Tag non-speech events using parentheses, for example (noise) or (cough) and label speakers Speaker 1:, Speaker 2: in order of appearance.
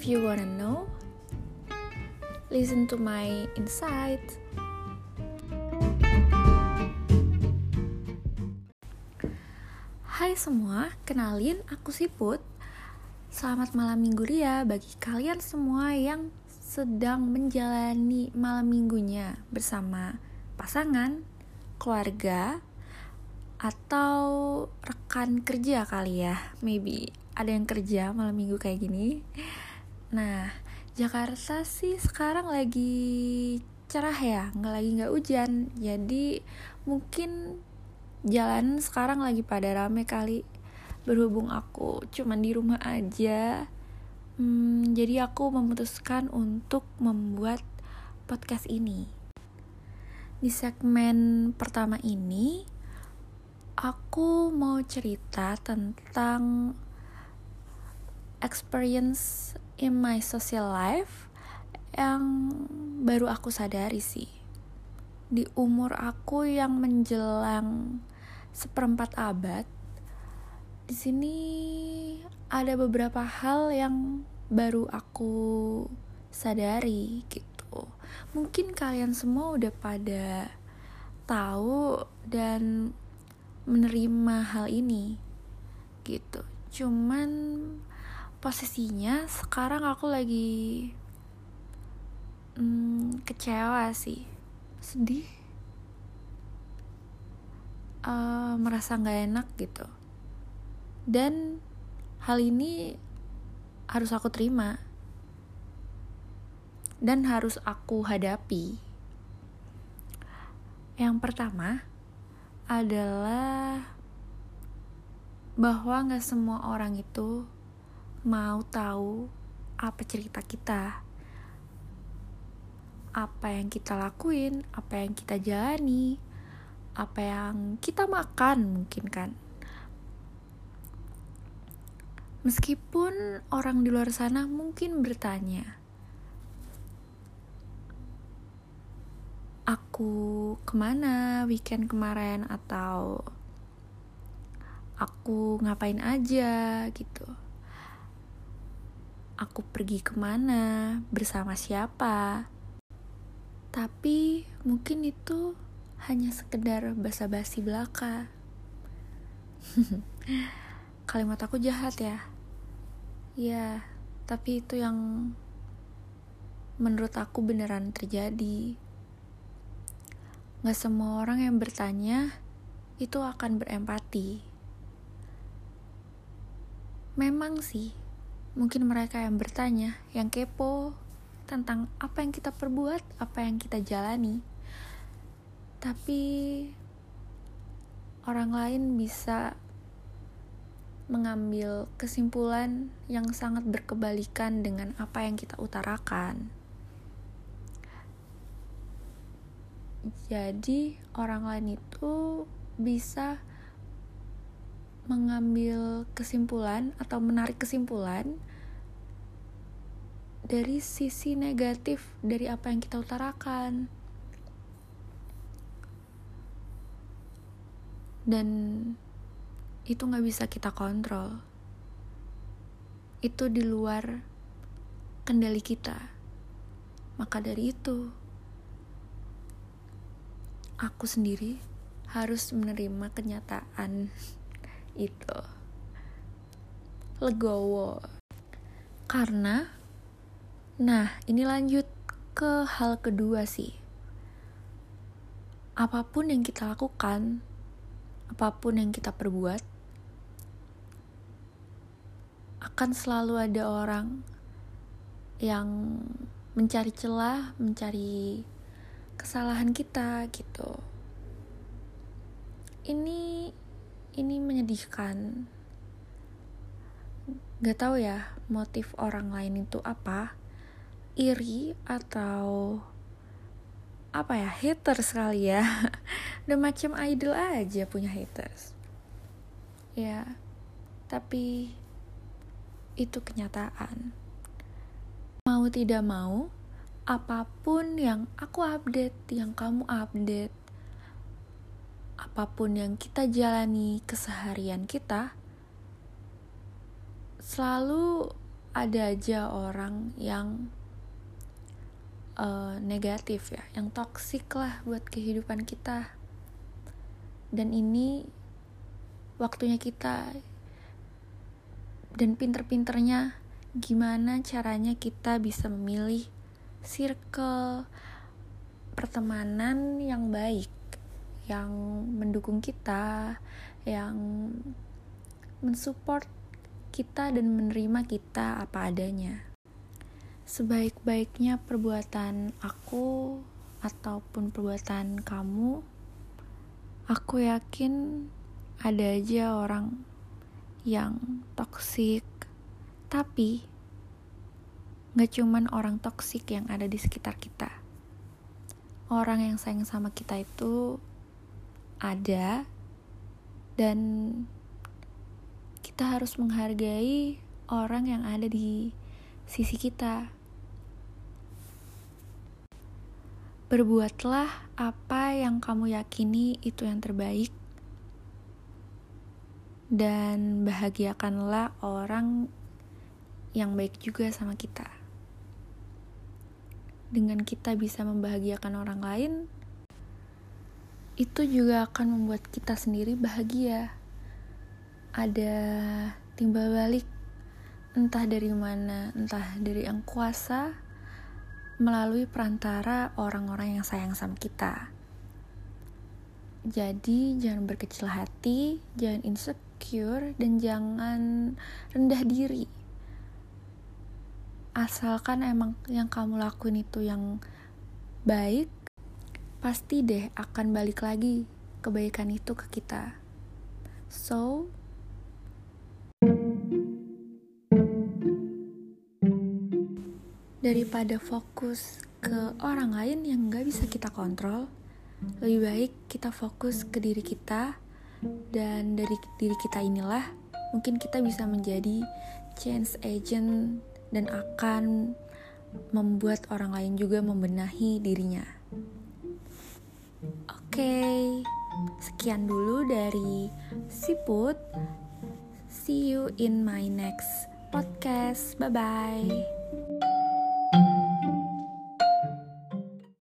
Speaker 1: If you wanna know, listen to my insight. Hai semua, kenalin aku Siput. Selamat malam minggu ria bagi kalian semua yang sedang menjalani malam minggunya bersama pasangan, keluarga, atau rekan kerja kali ya. Maybe ada yang kerja malam minggu kayak gini. Nah, Jakarta sih sekarang lagi cerah ya, nggak lagi nggak hujan. Jadi mungkin jalan sekarang lagi pada rame kali. Berhubung aku cuman di rumah aja. Hmm, jadi aku memutuskan untuk membuat podcast ini. Di segmen pertama ini aku mau cerita tentang experience in my social life yang baru aku sadari sih di umur aku yang menjelang seperempat abad di sini ada beberapa hal yang baru aku sadari gitu. Mungkin kalian semua udah pada tahu dan menerima hal ini gitu. Cuman posisinya sekarang aku lagi hmm, kecewa sih, sedih, uh, merasa nggak enak gitu. Dan hal ini harus aku terima. Dan harus aku hadapi. Yang pertama adalah bahwa nggak semua orang itu mau tahu apa cerita kita, apa yang kita lakuin, apa yang kita jalani, apa yang kita makan mungkin kan. Meskipun orang di luar sana mungkin bertanya, aku ke mana weekend kemarin? atau aku ngapain aja? gitu. Aku pergi ke mana, bersama siapa. Tapi mungkin itu hanya sekedar basa-basi belaka. (laughs) kalimat aku jahat ya ya tapi itu yang menurut aku beneran terjadi Gak semua orang yang bertanya itu akan berempati. Memang sih, mungkin mereka yang bertanya, yang kepo tentang apa yang kita perbuat, apa yang kita jalani. Tapi orang lain bisa mengambil kesimpulan yang sangat berkebalikan dengan apa yang kita utarakan. Jadi, orang lain itu bisa mengambil kesimpulan atau menarik kesimpulan dari sisi negatif dari apa yang kita utarakan. Dan itu nggak bisa kita kontrol. Itu di luar kendali kita. Maka dari itu, aku sendiri harus menerima kenyataan (laughs) itu. Legowo. Karena, nah ini lanjut ke hal kedua sih. Apa pun yang kita lakukan, apa pun yang kita perbuat, akan selalu ada orang yang mencari celah, mencari kesalahan kita gitu. Ini ini menyedihkan. Gak tahu ya motif orang lain itu apa, iri atau apa ya haters kali ya. (laughs) Udah macam idol aja punya haters. Ya, tapi itu kenyataan. Mau tidak mau, apa pun yang aku update, yang kamu update, apa pun yang kita jalani keseharian kita, selalu ada aja orang yang uh, negatif ya, yang toksik lah buat kehidupan kita. Dan ini waktunya kita dan pinter-pinternya gimana caranya kita bisa memilih circle pertemanan yang baik, yang mendukung kita, yang mensupport kita dan menerima kita apa adanya. Sebaik-baiknya perbuatan aku ataupun perbuatan kamu, aku yakin ada aja orang yang toksik, tapi gak cuman orang toksik yang ada di sekitar kita. Orang yang sayang sama kita itu ada dan kita harus menghargai orang yang ada di sisi kita. Berbuatlah apa yang kamu yakini itu yang terbaik, dan bahagiakanlah orang yang baik juga sama kita. Dengan kita bisa membahagiakan orang lain, itu juga akan membuat kita sendiri bahagia ada timbal balik entah dari mana, entah dari yang kuasa melalui perantara orang-orang yang sayang sama kita. Jadi jangan berkecil hati, jangan insecure, dan jangan rendah diri. Asalkan emang yang kamu lakuin itu yang baik, pasti deh akan balik lagi kebaikan itu ke kita. So, daripada fokus ke orang lain yang gak bisa kita kontrol, lebih baik kita fokus ke diri kita, dan dari diri kita inilah mungkin kita bisa menjadi change agent dan akan membuat orang lain juga membenahi dirinya. Okay, sekian dulu dari Siput. See you in my next podcast. Bye bye.